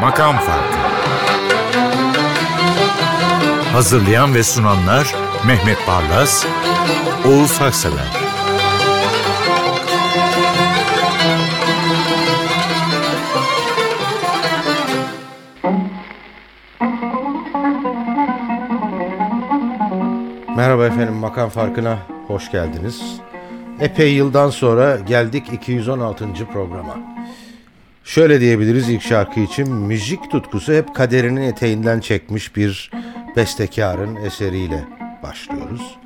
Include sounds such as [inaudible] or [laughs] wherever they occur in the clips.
Makam Farkı. Hazırlayan ve sunanlar Mehmet Barlas, Oğuz Haksever Merhaba efendim makam farkına hoş geldiniz. Epey yıldan sonra geldik 216. programa. Şöyle diyebiliriz ilk şarkı için müzik tutkusu hep kaderinin eteğinden çekmiş bir bestekarın eseriyle başlıyoruz.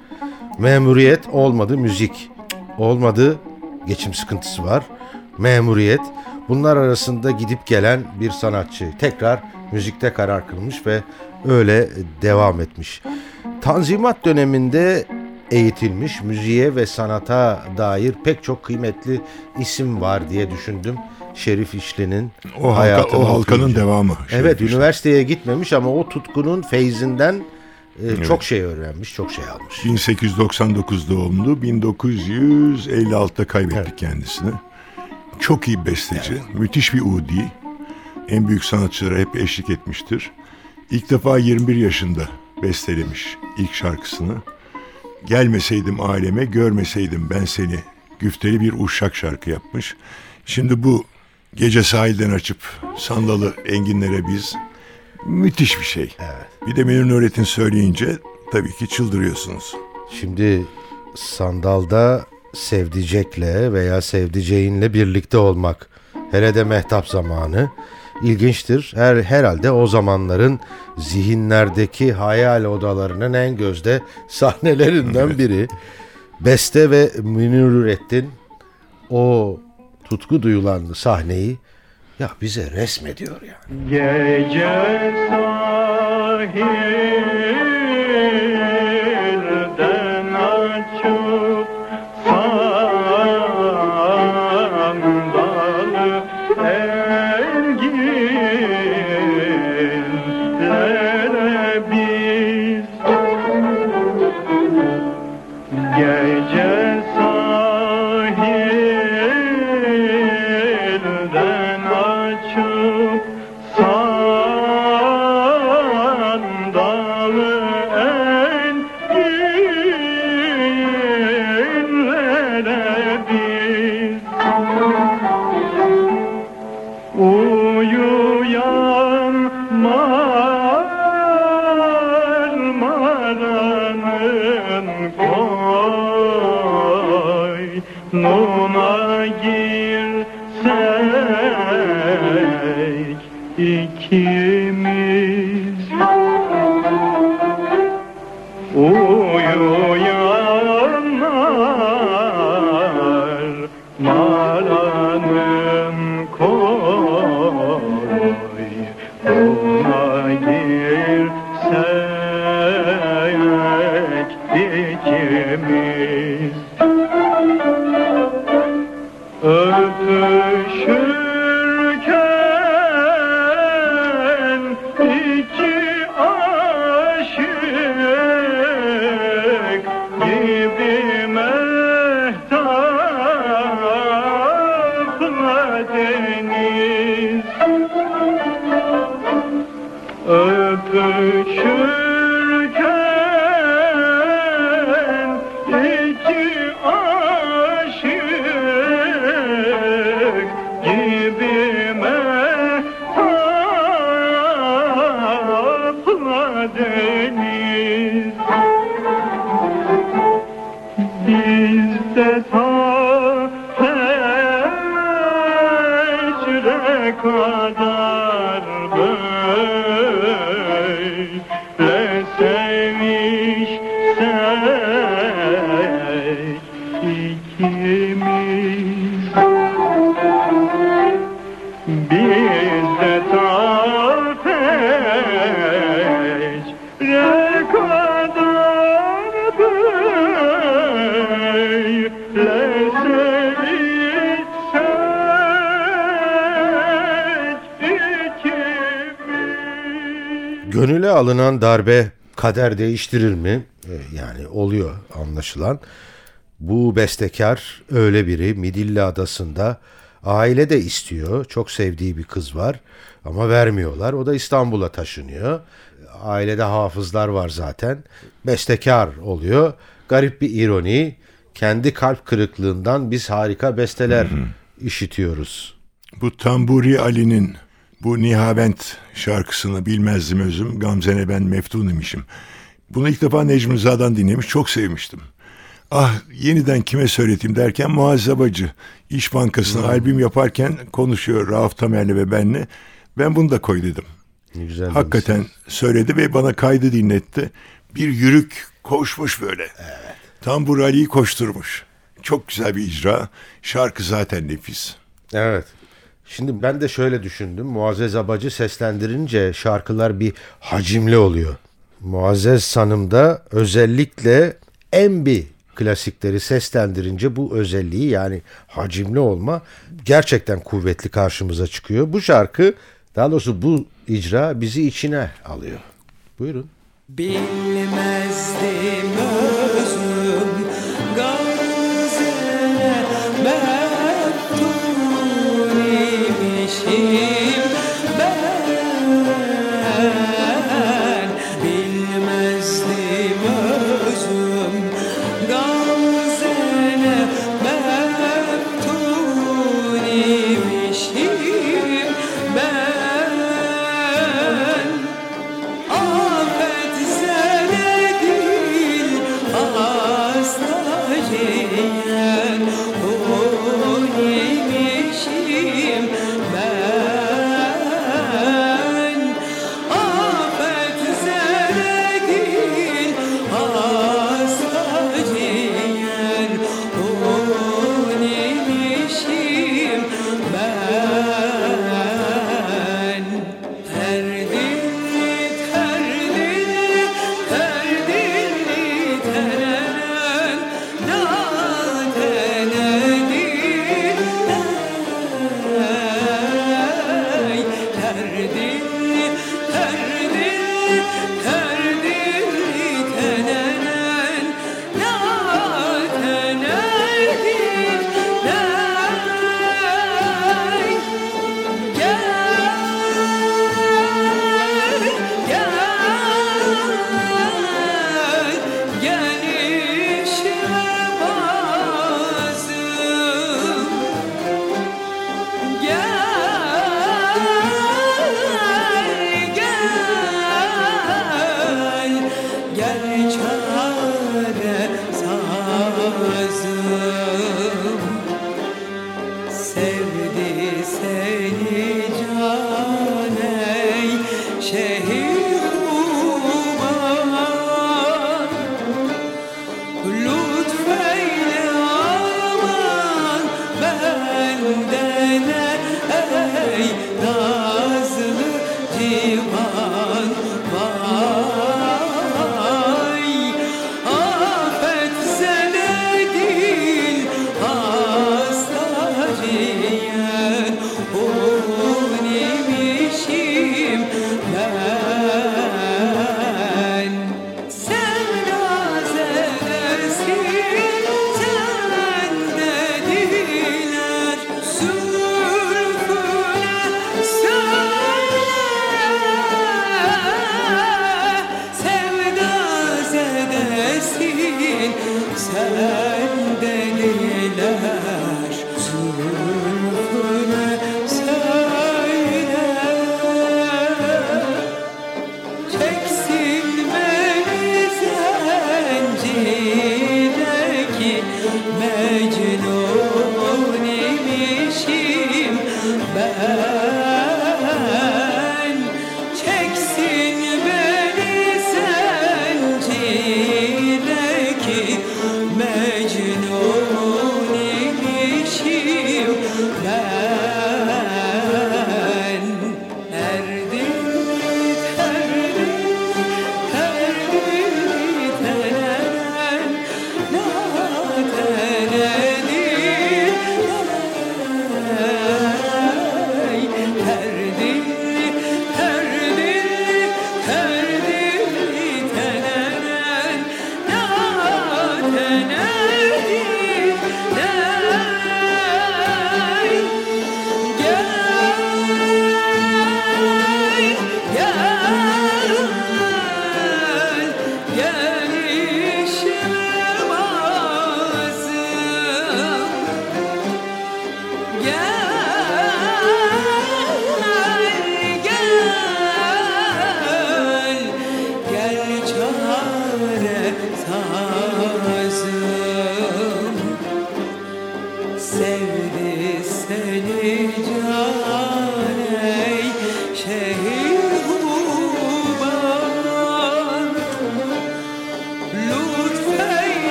Memuriyet olmadı müzik. Olmadı geçim sıkıntısı var. Memuriyet bunlar arasında gidip gelen bir sanatçı. Tekrar müzikte karar kılmış ve öyle devam etmiş. Tanzimat döneminde eğitilmiş müziğe ve sanata dair pek çok kıymetli isim var diye düşündüm. Şerif İşli'nin o, halka, o halkanın okuyunca. devamı. Şerif evet İşli. üniversiteye gitmemiş ama o tutkunun feyzinden e, evet. çok şey öğrenmiş, çok şey almış. 1899 doğumlu, 1956'da kaybettik evet. kendisini. Çok iyi besteci, evet. müthiş bir udi. En büyük sanatçılara hep eşlik etmiştir. İlk defa 21 yaşında bestelemiş ilk şarkısını. Gelmeseydim aileme, görmeseydim ben seni. Güfteli bir uşak şarkı yapmış. Şimdi bu gece sahilden açıp sandalı enginlere biz müthiş bir şey. Evet. Bir de Memnun Öğretin söyleyince tabii ki çıldırıyorsunuz. Şimdi sandalda sevdicekle veya sevdiceğinle birlikte olmak. Hele de mehtap zamanı ilginçtir. Her herhalde o zamanların zihinlerdeki hayal odalarının en gözde [laughs] sahnelerinden biri. Beste ve Münir o tutku duyulan sahneyi ya bize resmediyor yani. Gece sahil gibi kader değiştirir mi? E, yani oluyor anlaşılan. Bu bestekar öyle biri Midilli Adası'nda aile de istiyor. Çok sevdiği bir kız var ama vermiyorlar. O da İstanbul'a taşınıyor. Ailede hafızlar var zaten. Bestekar oluyor. Garip bir ironi. Kendi kalp kırıklığından biz harika besteler işitiyoruz. Bu Tamburi Ali'nin bu Nihavent şarkısını bilmezdim özüm. Gamze'ne ben meftun imişim. Bunu ilk defa Necmi Rıza'dan dinlemiş. Çok sevmiştim. Ah yeniden kime söyleteyim derken Muazzez Bacı İş Bankası'na albüm yaparken konuşuyor Rauf Tamer'le ve benle. Ben bunu da koy dedim. Ne güzel Hakikaten demişsin. söyledi ve bana kaydı dinletti. Bir yürük koşmuş böyle. Evet. Tambur Ali'yi koşturmuş. Çok güzel bir icra. Şarkı zaten nefis. Evet. Şimdi ben de şöyle düşündüm. Muazzez Abacı seslendirince şarkılar bir hacimli oluyor. Muazzez Hanım da özellikle en bir klasikleri seslendirince bu özelliği yani hacimli olma gerçekten kuvvetli karşımıza çıkıyor. Bu şarkı daha doğrusu bu icra bizi içine alıyor. Buyurun. Bilmezdim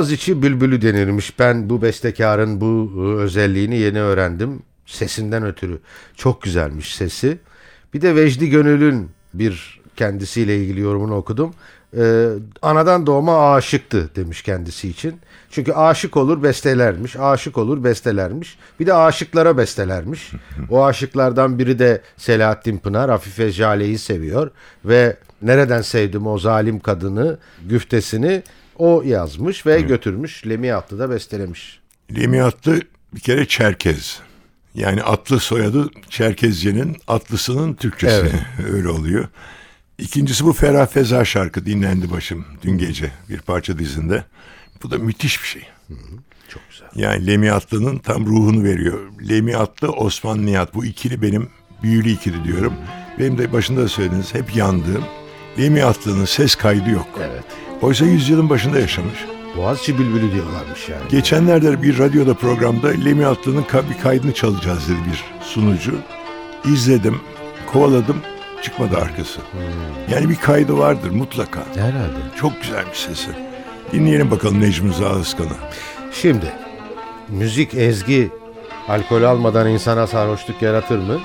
Boğaziçi bülbülü denirmiş. Ben bu bestekarın bu e, özelliğini yeni öğrendim. Sesinden ötürü. Çok güzelmiş sesi. Bir de Vecdi Gönül'ün bir kendisiyle ilgili yorumunu okudum. Ee, anadan doğma aşıktı demiş kendisi için. Çünkü aşık olur bestelermiş, aşık olur bestelermiş. Bir de aşıklara bestelermiş. O aşıklardan biri de Selahattin Pınar, Afife Jale'yi seviyor. Ve nereden sevdim o zalim kadını, güftesini o yazmış ve götürmüş. Lemi Atlı da bestelemiş. Lemi Atlı bir kere Çerkez. Yani atlı soyadı Çerkezce'nin atlısının Türkçesi Evet. [laughs] öyle oluyor. İkincisi bu Ferah Feza şarkı dinlendi başım dün gece bir parça dizinde. Bu da müthiş bir şey. Çok güzel. Yani Lemi Atlı'nın tam ruhunu veriyor. Lemi Atlı, Osman Nihat bu ikili benim büyülü ikili diyorum. Benim de başında da söylediniz hep yandığım. Lemi Atlı'nın ses kaydı yok. Evet. Oysa yüzyılın başında yaşamış. Boğaziçi bülbülü diyorlarmış yani. Geçenlerde bir radyoda programda Lemi Atlı'nın bir kaydını çalacağız dedi bir sunucu. İzledim, kovaladım, çıkmadı arkası. Yani bir kaydı vardır mutlaka. Herhalde. Çok güzelmiş sesi. Dinleyelim bakalım Necmi Rıza Özkan'ı. Şimdi müzik ezgi alkol almadan insana sarhoşluk yaratır mı?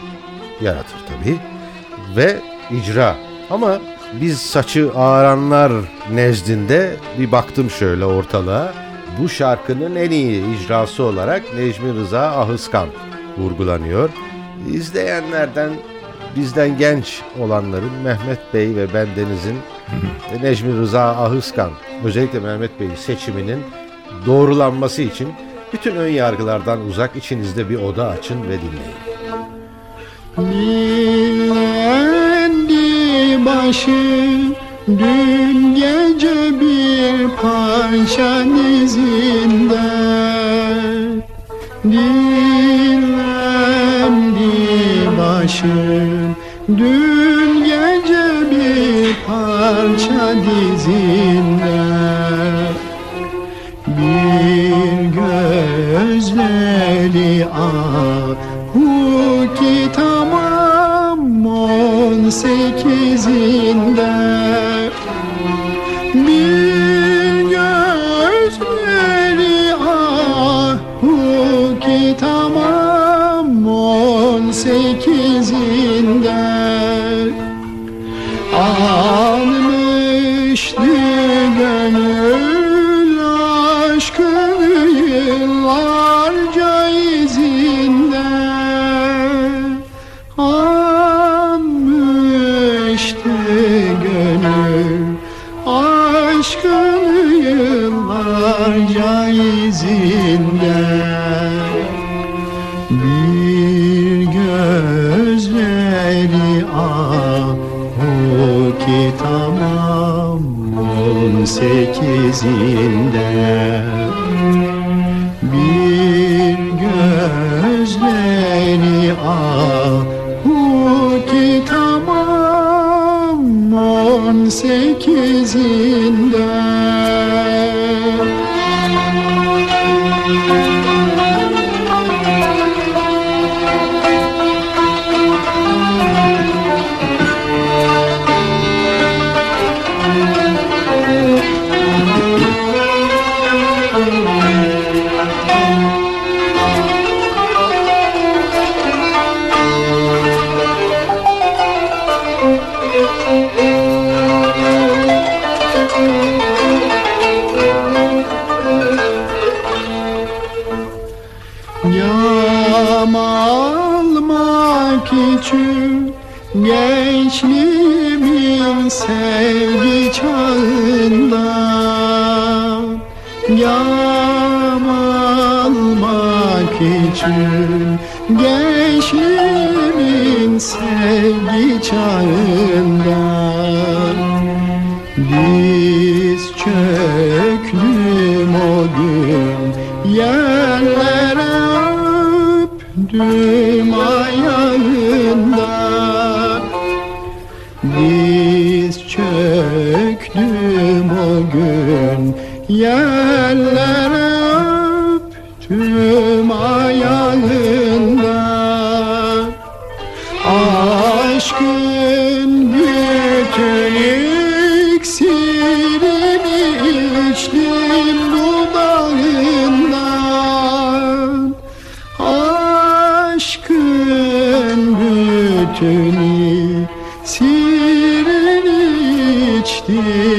Yaratır tabii. Ve icra. Ama biz saçı ağaranlar nezdinde bir baktım şöyle ortalığa. Bu şarkının en iyi icrası olarak Necmi Rıza Ahıskan vurgulanıyor. İzleyenlerden bizden genç olanların Mehmet Bey ve ben Deniz'in [laughs] Necmi Rıza Ahıskan özellikle Mehmet Bey seçiminin doğrulanması için bütün ön yargılardan uzak içinizde bir oda açın ve dinleyin. Başım dün gece bir parça dizinde. Dinlendi başım dün gece bir parça dizinde. Bir gözleri ahu ki tamam on sekizinde bir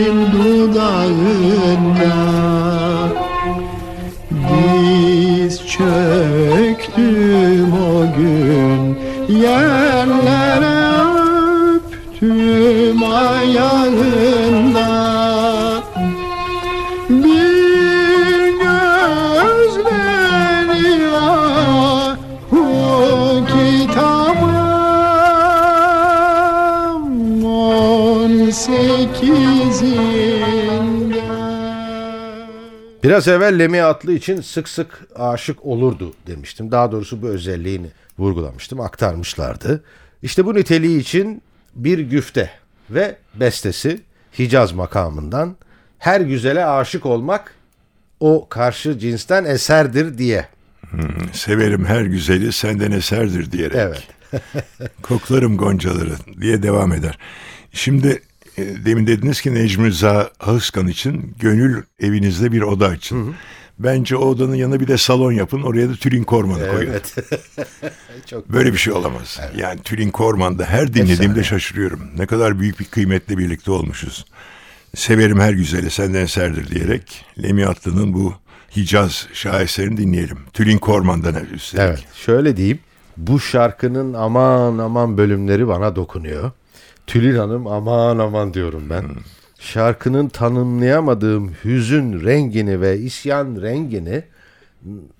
içtim dudağında Diz çöktüm o gün. Yerlere Biraz evvel Lemi Atlı için sık sık aşık olurdu demiştim. Daha doğrusu bu özelliğini vurgulamıştım, aktarmışlardı. İşte bu niteliği için bir güfte ve bestesi Hicaz makamından her güzele aşık olmak o karşı cinsten eserdir diye. Severim her güzeli senden eserdir diyerek. Evet. [laughs] Koklarım goncaları diye devam eder. Şimdi demin dediniz ki Necmi Rıza için gönül evinizde bir oda açın. Bence o odanın yanına bir de salon yapın. Oraya da Tülin Korman'ı koyun. Evet. [laughs] Çok Böyle bir şey olamaz. Yani Tülin Korman'da her dinlediğimde şaşırıyorum. Ne kadar büyük bir kıymetle birlikte olmuşuz. Severim her güzeli senden eserdir diyerek Lemi Atlı'nın bu Hicaz şaheserini dinleyelim. Tülin Korman'dan üstelik. Evet. Şöyle diyeyim. Bu şarkının aman aman bölümleri bana dokunuyor. Tülin Hanım aman aman diyorum ben. Şarkının tanımlayamadığım hüzün rengini ve isyan rengini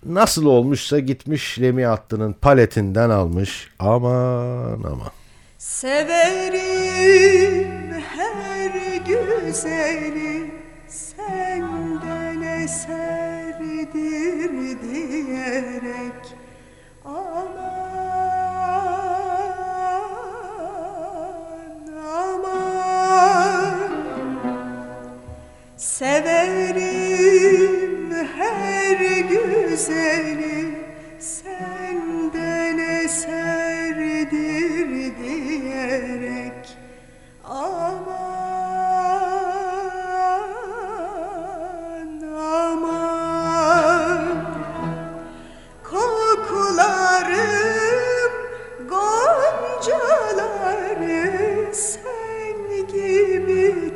nasıl olmuşsa gitmiş Lemi Atlı'nın paletinden almış. Aman aman. Severim her güzeli senden eserdir diyerek aman Severim her güzeli senden eserdir diyerek. Aman aman Kokularım goncaları sen gibi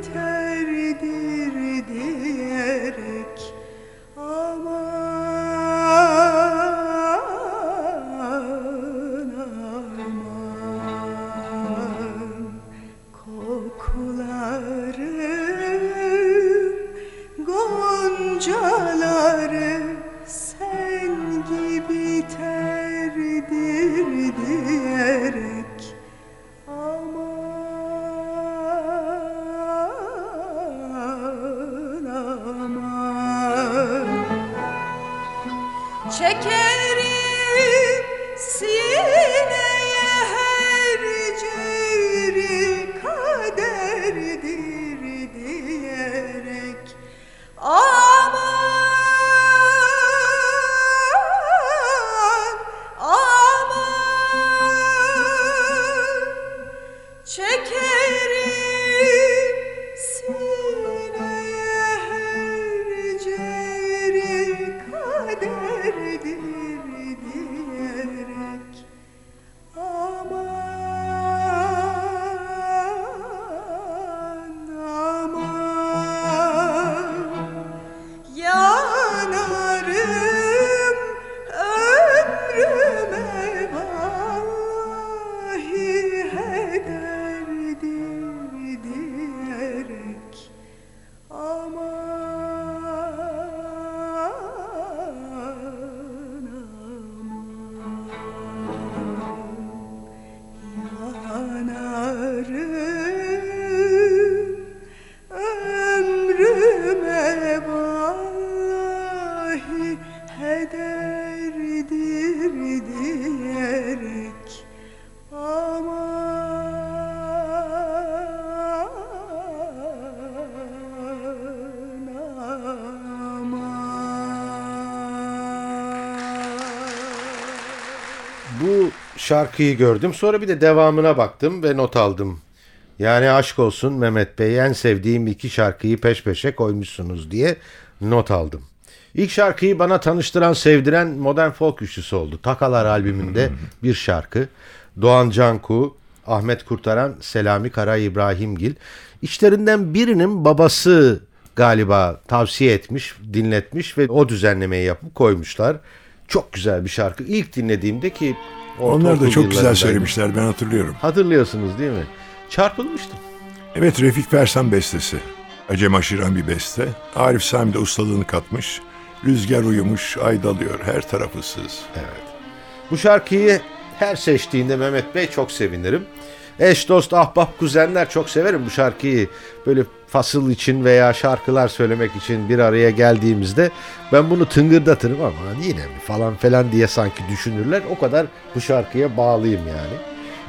şarkıyı gördüm. Sonra bir de devamına baktım ve not aldım. Yani aşk olsun Mehmet Bey en sevdiğim iki şarkıyı peş peşe koymuşsunuz diye not aldım. İlk şarkıyı bana tanıştıran, sevdiren modern folk üçlüsü oldu. Takalar albümünde [laughs] bir şarkı. Doğan Canku, Ahmet Kurtaran, Selami Kara İbrahimgil. İçlerinden birinin babası galiba tavsiye etmiş, dinletmiş ve o düzenlemeyi yapıp koymuşlar. Çok güzel bir şarkı. İlk dinlediğimde ki Onlar da çok güzel söylemişler ben hatırlıyorum. Hatırlıyorsunuz değil mi? Çarpılmıştım. Evet Refik Persan bestesi. Acem aşıran bir beste. Arif Sami de ustalığını katmış. Rüzgar uyumuş, ay dalıyor, her tarafı ıssız. Bu şarkıyı her seçtiğinde Mehmet Bey çok sevinirim. Eş, dost, ahbap, kuzenler çok severim bu şarkıyı. Böyle fasıl için veya şarkılar söylemek için bir araya geldiğimizde ben bunu tıngırdatırım ama yine mi falan falan diye sanki düşünürler. O kadar bu şarkıya bağlıyım yani.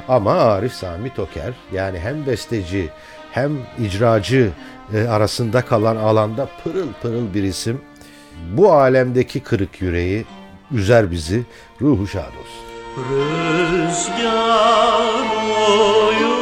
Ama Arif Sami Toker yani hem besteci hem icracı e, arasında kalan alanda pırıl pırıl bir isim. Bu alemdeki kırık yüreği üzer bizi. Ruhu şad olsun. Rüzgar uyumuş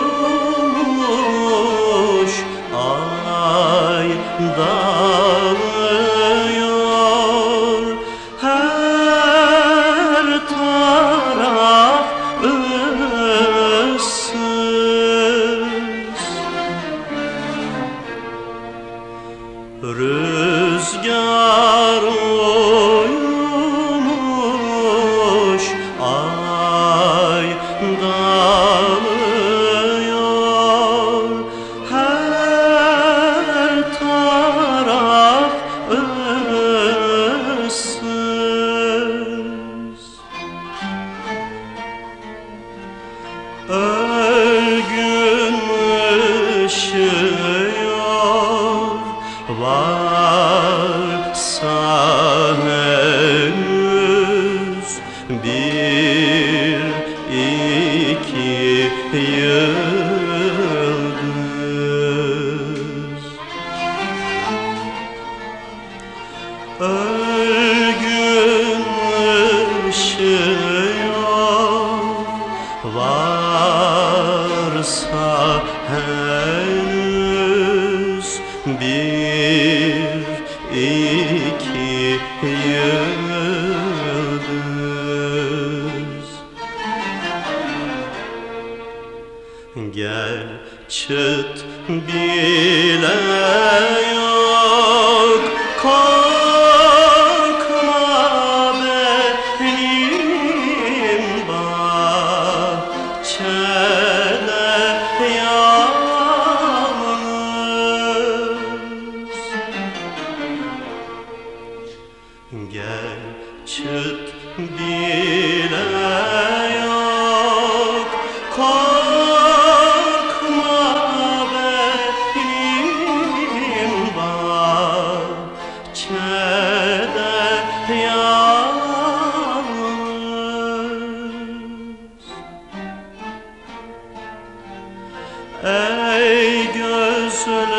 Jerusalem.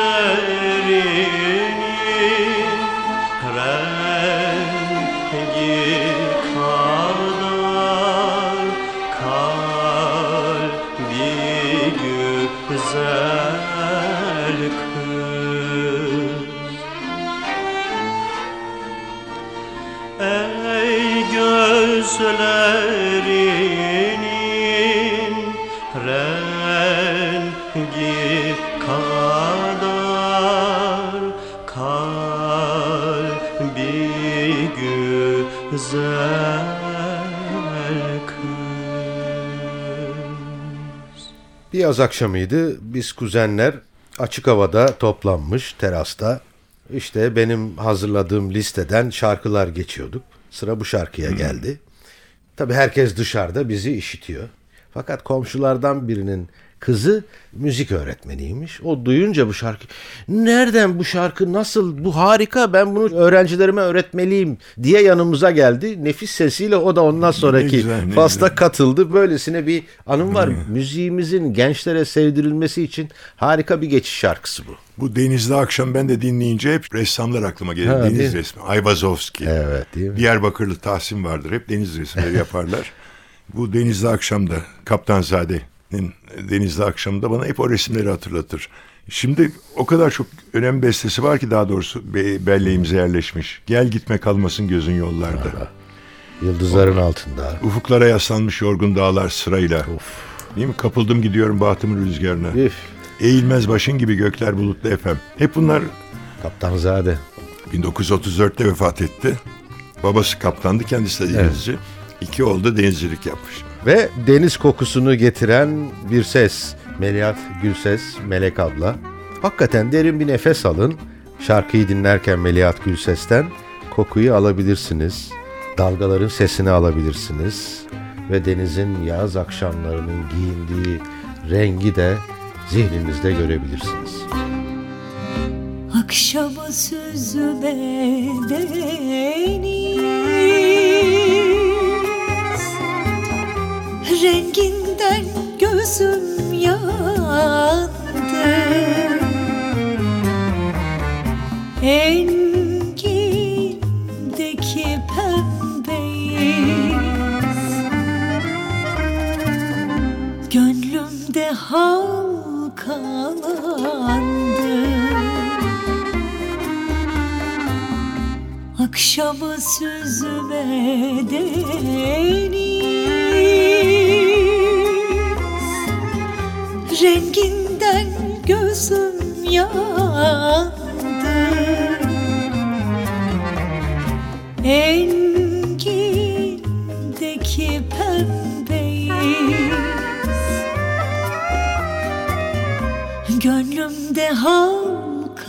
Yaz akşamıydı. Biz kuzenler açık havada toplanmış terasta. İşte benim hazırladığım listeden şarkılar geçiyorduk. Sıra bu şarkıya geldi. Tabii herkes dışarıda bizi işitiyor. Fakat komşulardan birinin kızı müzik öğretmeniymiş. O duyunca bu şarkı nereden bu şarkı nasıl bu harika ben bunu öğrencilerime öğretmeliyim diye yanımıza geldi. Nefis sesiyle o da ondan sonraki güzel, ne güzel. katıldı. Böylesine bir anım var. Müziğimizin gençlere sevdirilmesi için harika bir geçiş şarkısı bu. Bu Denizli akşam ben de dinleyince hep ressamlar aklıma gelir. Ha, deniz mi? resmi. Ayvazovski. Evet, değil mi? Diyarbakırlı Tahsin vardır. Hep deniz resimleri yaparlar. [laughs] Bu Denizli akşamda Kaptanzade'nin Denizli akşamında bana hep o resimleri hatırlatır. Şimdi o kadar çok önemli bestesi var ki daha doğrusu be- belleğimize yerleşmiş. Gel gitme kalmasın gözün yollarda. Yıldızların altında. Ufuklara yaslanmış yorgun dağlar sırayla. Değil mi? Kapıldım gidiyorum bahtımın rüzgarına. Üf. Eğilmez başın gibi gökler bulutlu efem. Hep bunlar Kaptanzade. 1934'te vefat etti. Babası kaptandı, kendisi de denizci. İki oğlu da denizcilik yapmış. Ve deniz kokusunu getiren bir ses. Melihat Gülses, Melek abla. Hakikaten derin bir nefes alın. Şarkıyı dinlerken Melihat Gülses'ten kokuyu alabilirsiniz. Dalgaların sesini alabilirsiniz. Ve denizin yaz akşamlarının giyindiği rengi de zihninizde görebilirsiniz. Akşama süzme deniz Renginden gözüm yandı. Engindeki pembeyiz. Gönlümde halkalandı. Akşamı süzme deniz Renginden gözüm yandı. Engindeki pembeyiz. Gönlümde halkalandı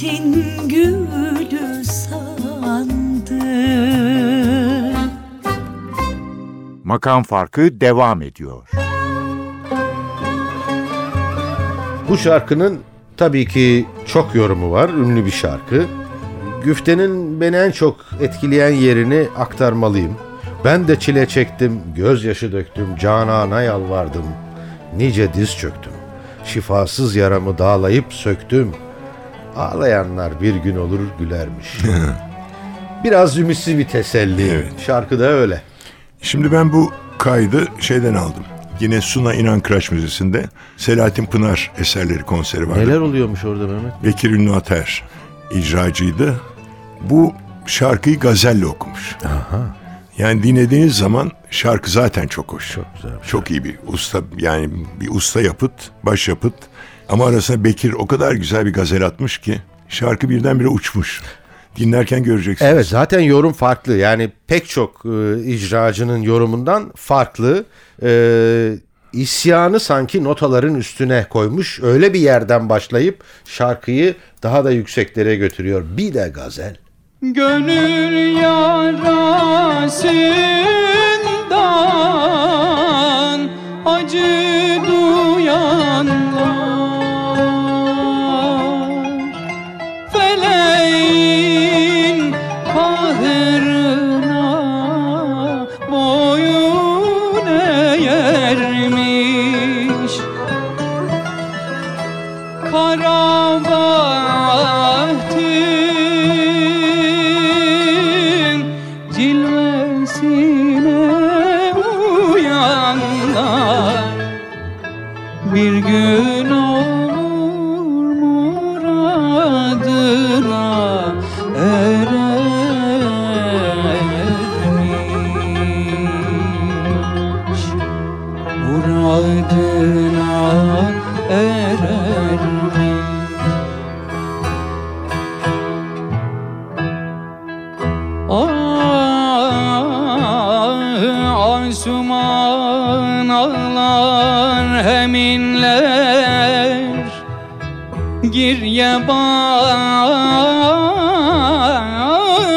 Gurbetin gülü sandım Makam Farkı devam ediyor. Bu şarkının tabii ki çok yorumu var. Ünlü bir şarkı. Güftenin beni en çok etkileyen yerini aktarmalıyım. Ben de çile çektim, gözyaşı döktüm, canana yalvardım. Nice diz çöktüm. Şifasız yaramı dağlayıp söktüm. Ağlayanlar bir gün olur gülermiş. [laughs] Biraz ümitsiz bir teselli. Evet. Şarkı da öyle. Şimdi ben bu kaydı şeyden aldım. Yine Suna İnan Kıraç Müzesi'nde Selahattin Pınar eserleri konseri vardı. Neler oluyormuş orada Mehmet? Bekir Ünlü Ater icracıydı. Bu şarkıyı gazelle okumuş. Yani dinlediğiniz zaman şarkı zaten çok hoş. Çok güzel Çok iyi bir usta yani bir usta yapıt, baş yapıt. Ama arasına Bekir o kadar güzel bir gazel atmış ki şarkı birdenbire uçmuş. Dinlerken göreceksiniz. Evet zaten yorum farklı. Yani pek çok e, icracının yorumundan farklı. E, isyanı sanki notaların üstüne koymuş. Öyle bir yerden başlayıp şarkıyı daha da yükseklere götürüyor. Bir de gazel. Gönül yarasından acı Girye bar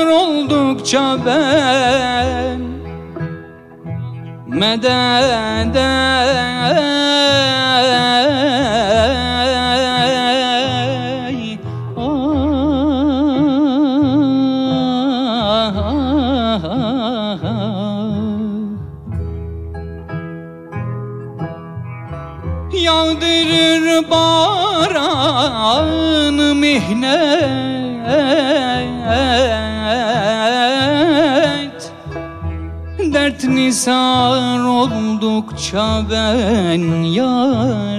oldukça ben Mededey nisar oldukça ben yare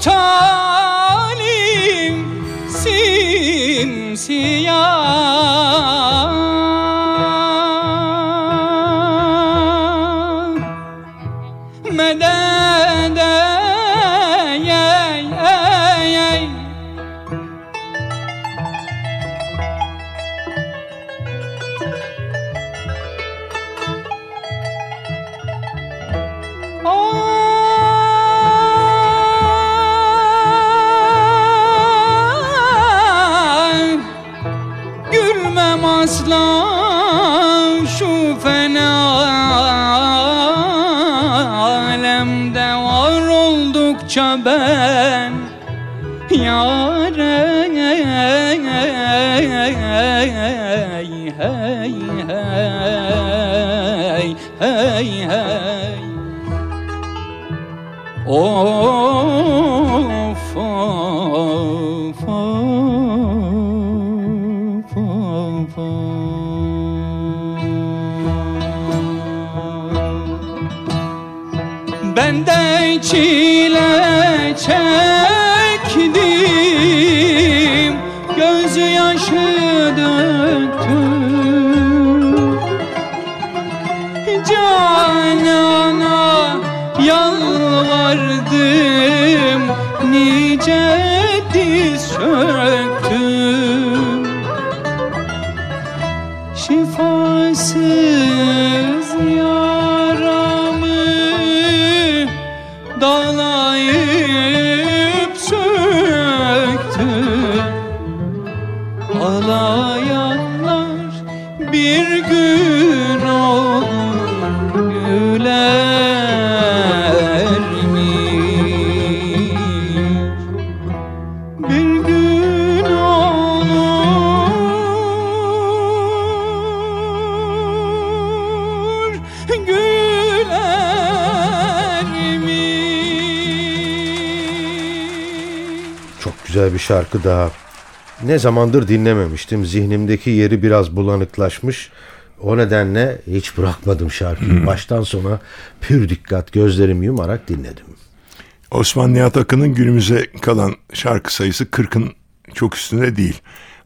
talim simsiyah Döktüm. Canana yalvardım. Nice şarkı daha. Ne zamandır dinlememiştim. Zihnimdeki yeri biraz bulanıklaşmış. O nedenle hiç bırakmadım şarkıyı. Baştan sona pür dikkat gözlerimi yumarak dinledim. Osman Nihat Akın'ın günümüze kalan şarkı sayısı 40'ın çok üstünde değil.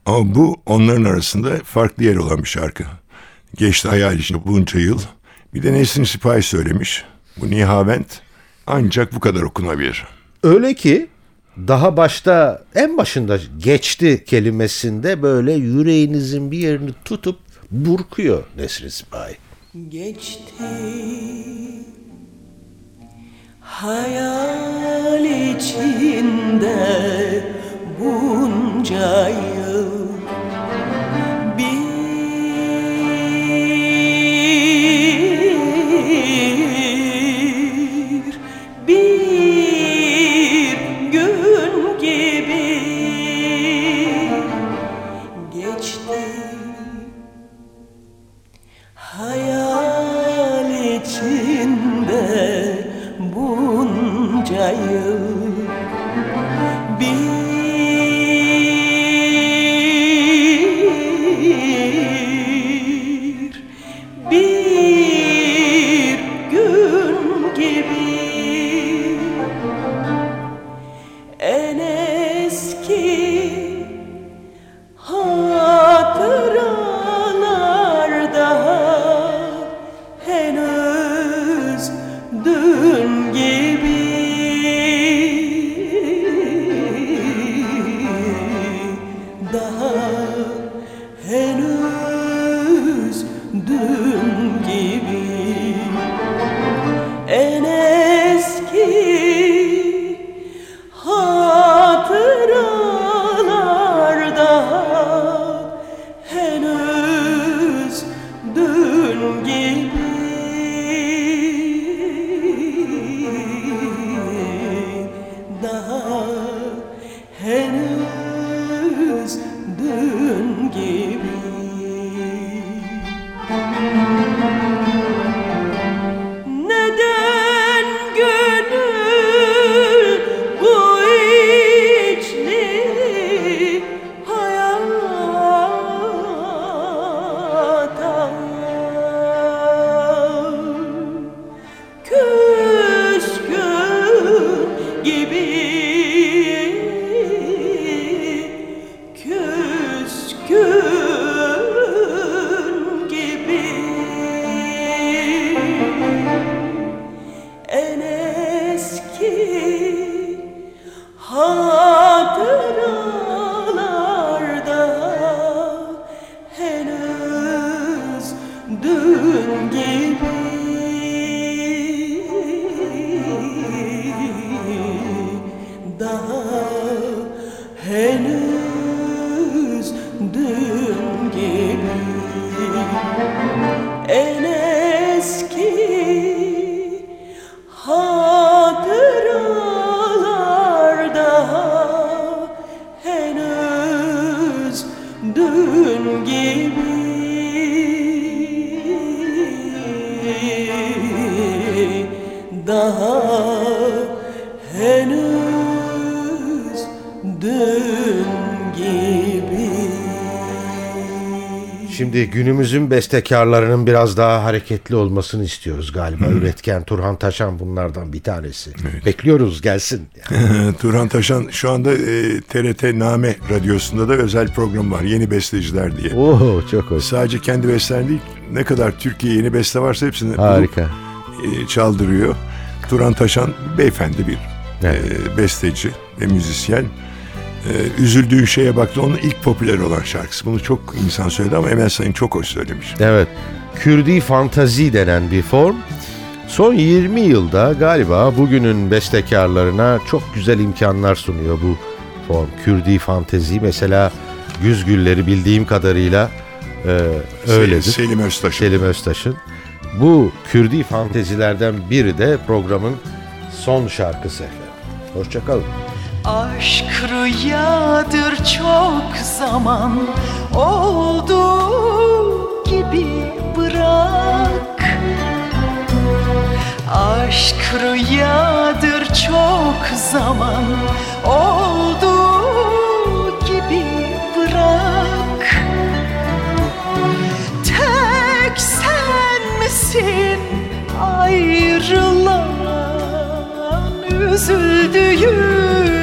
Ama bu onların arasında farklı yer olan bir şarkı. Geçti hayal içinde bunca yıl. Bir de Nesrin Sipahi söylemiş. Bu Nihavent ancak bu kadar okunabilir. Öyle ki daha başta en başında geçti kelimesinde böyle yüreğinizin bir yerini tutup burkuyor Nesrin Sipahi. Geçti hayal içinde bunca yıl henüz dün Şimdi günümüzün bestekarlarının biraz daha hareketli olmasını istiyoruz galiba. Üretken Turhan Taşan bunlardan bir tanesi. Bekliyoruz gelsin. [laughs] Turhan Taşan şu anda e, TRT Name Radyosu'nda da özel program var. Yeni besteciler diye. Oo çok hoş. Sadece kendi bestelerini değil ne kadar Türkiye yeni beste varsa hepsini bulup, Harika. e, çaldırıyor. Turan Taşan beyefendi bir Evet. e, besteci ve müzisyen. E, üzüldüğün şeye baktı onun ilk popüler olan şarkısı. Bunu çok insan söyledi ama Emel Sayın çok hoş söylemiş. Evet. Kürdi fantazi denen bir form. Son 20 yılda galiba bugünün bestekarlarına çok güzel imkanlar sunuyor bu form. Kürdi fantezi mesela Güz Gülleri bildiğim kadarıyla e, öyledir. Selim Öztaş. Selim Öztaş'ın. Bu Kürdi fantezilerden biri de programın son şarkısı efendim. Hoşçakalın. Aşk rüyadır çok zaman oldu gibi bırak. Aşk rüyadır çok zaman oldu gibi bırak. Tek sen misin? Ayrılan üzüldüğün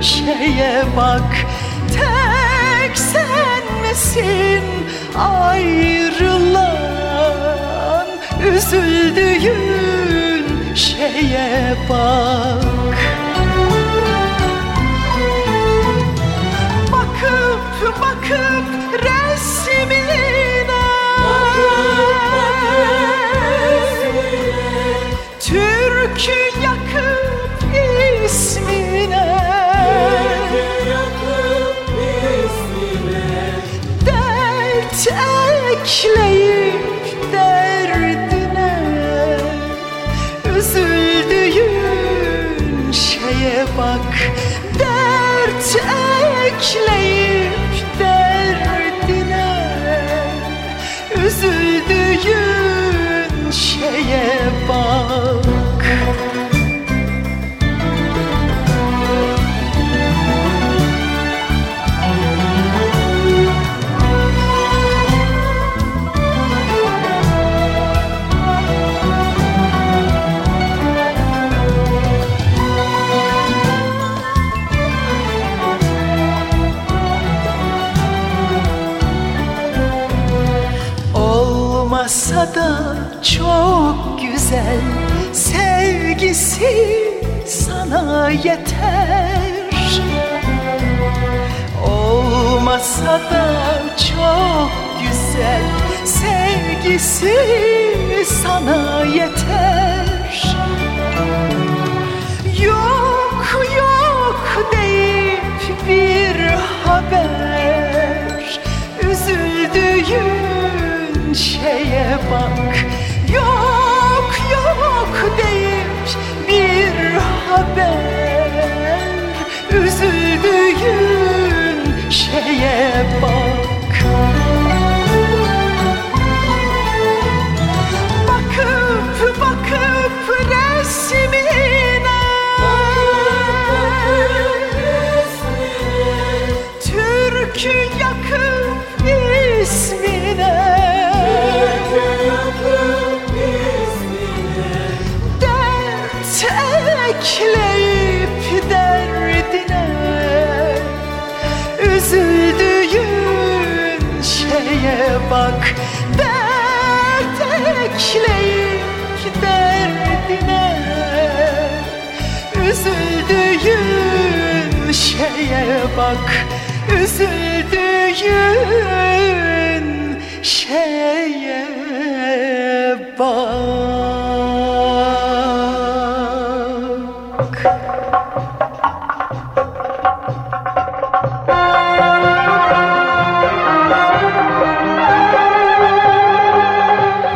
şeye bak. Tek sen misin? Ayrılan üzüldüğün şeye bak bak Dert ekleyip güzel Sevgisi sana yeter. Olmasa da çok güzel Sevgisi sana yeter. Yok yok deyip bir haber Üzüldüğün şeye bak Şeye bak Üzüldüğün şeye bak.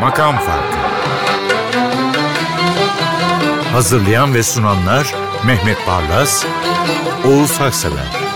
Makam Farkı. Hazırlayan ve sunanlar Mehmet Barlas, Oğuz Haksever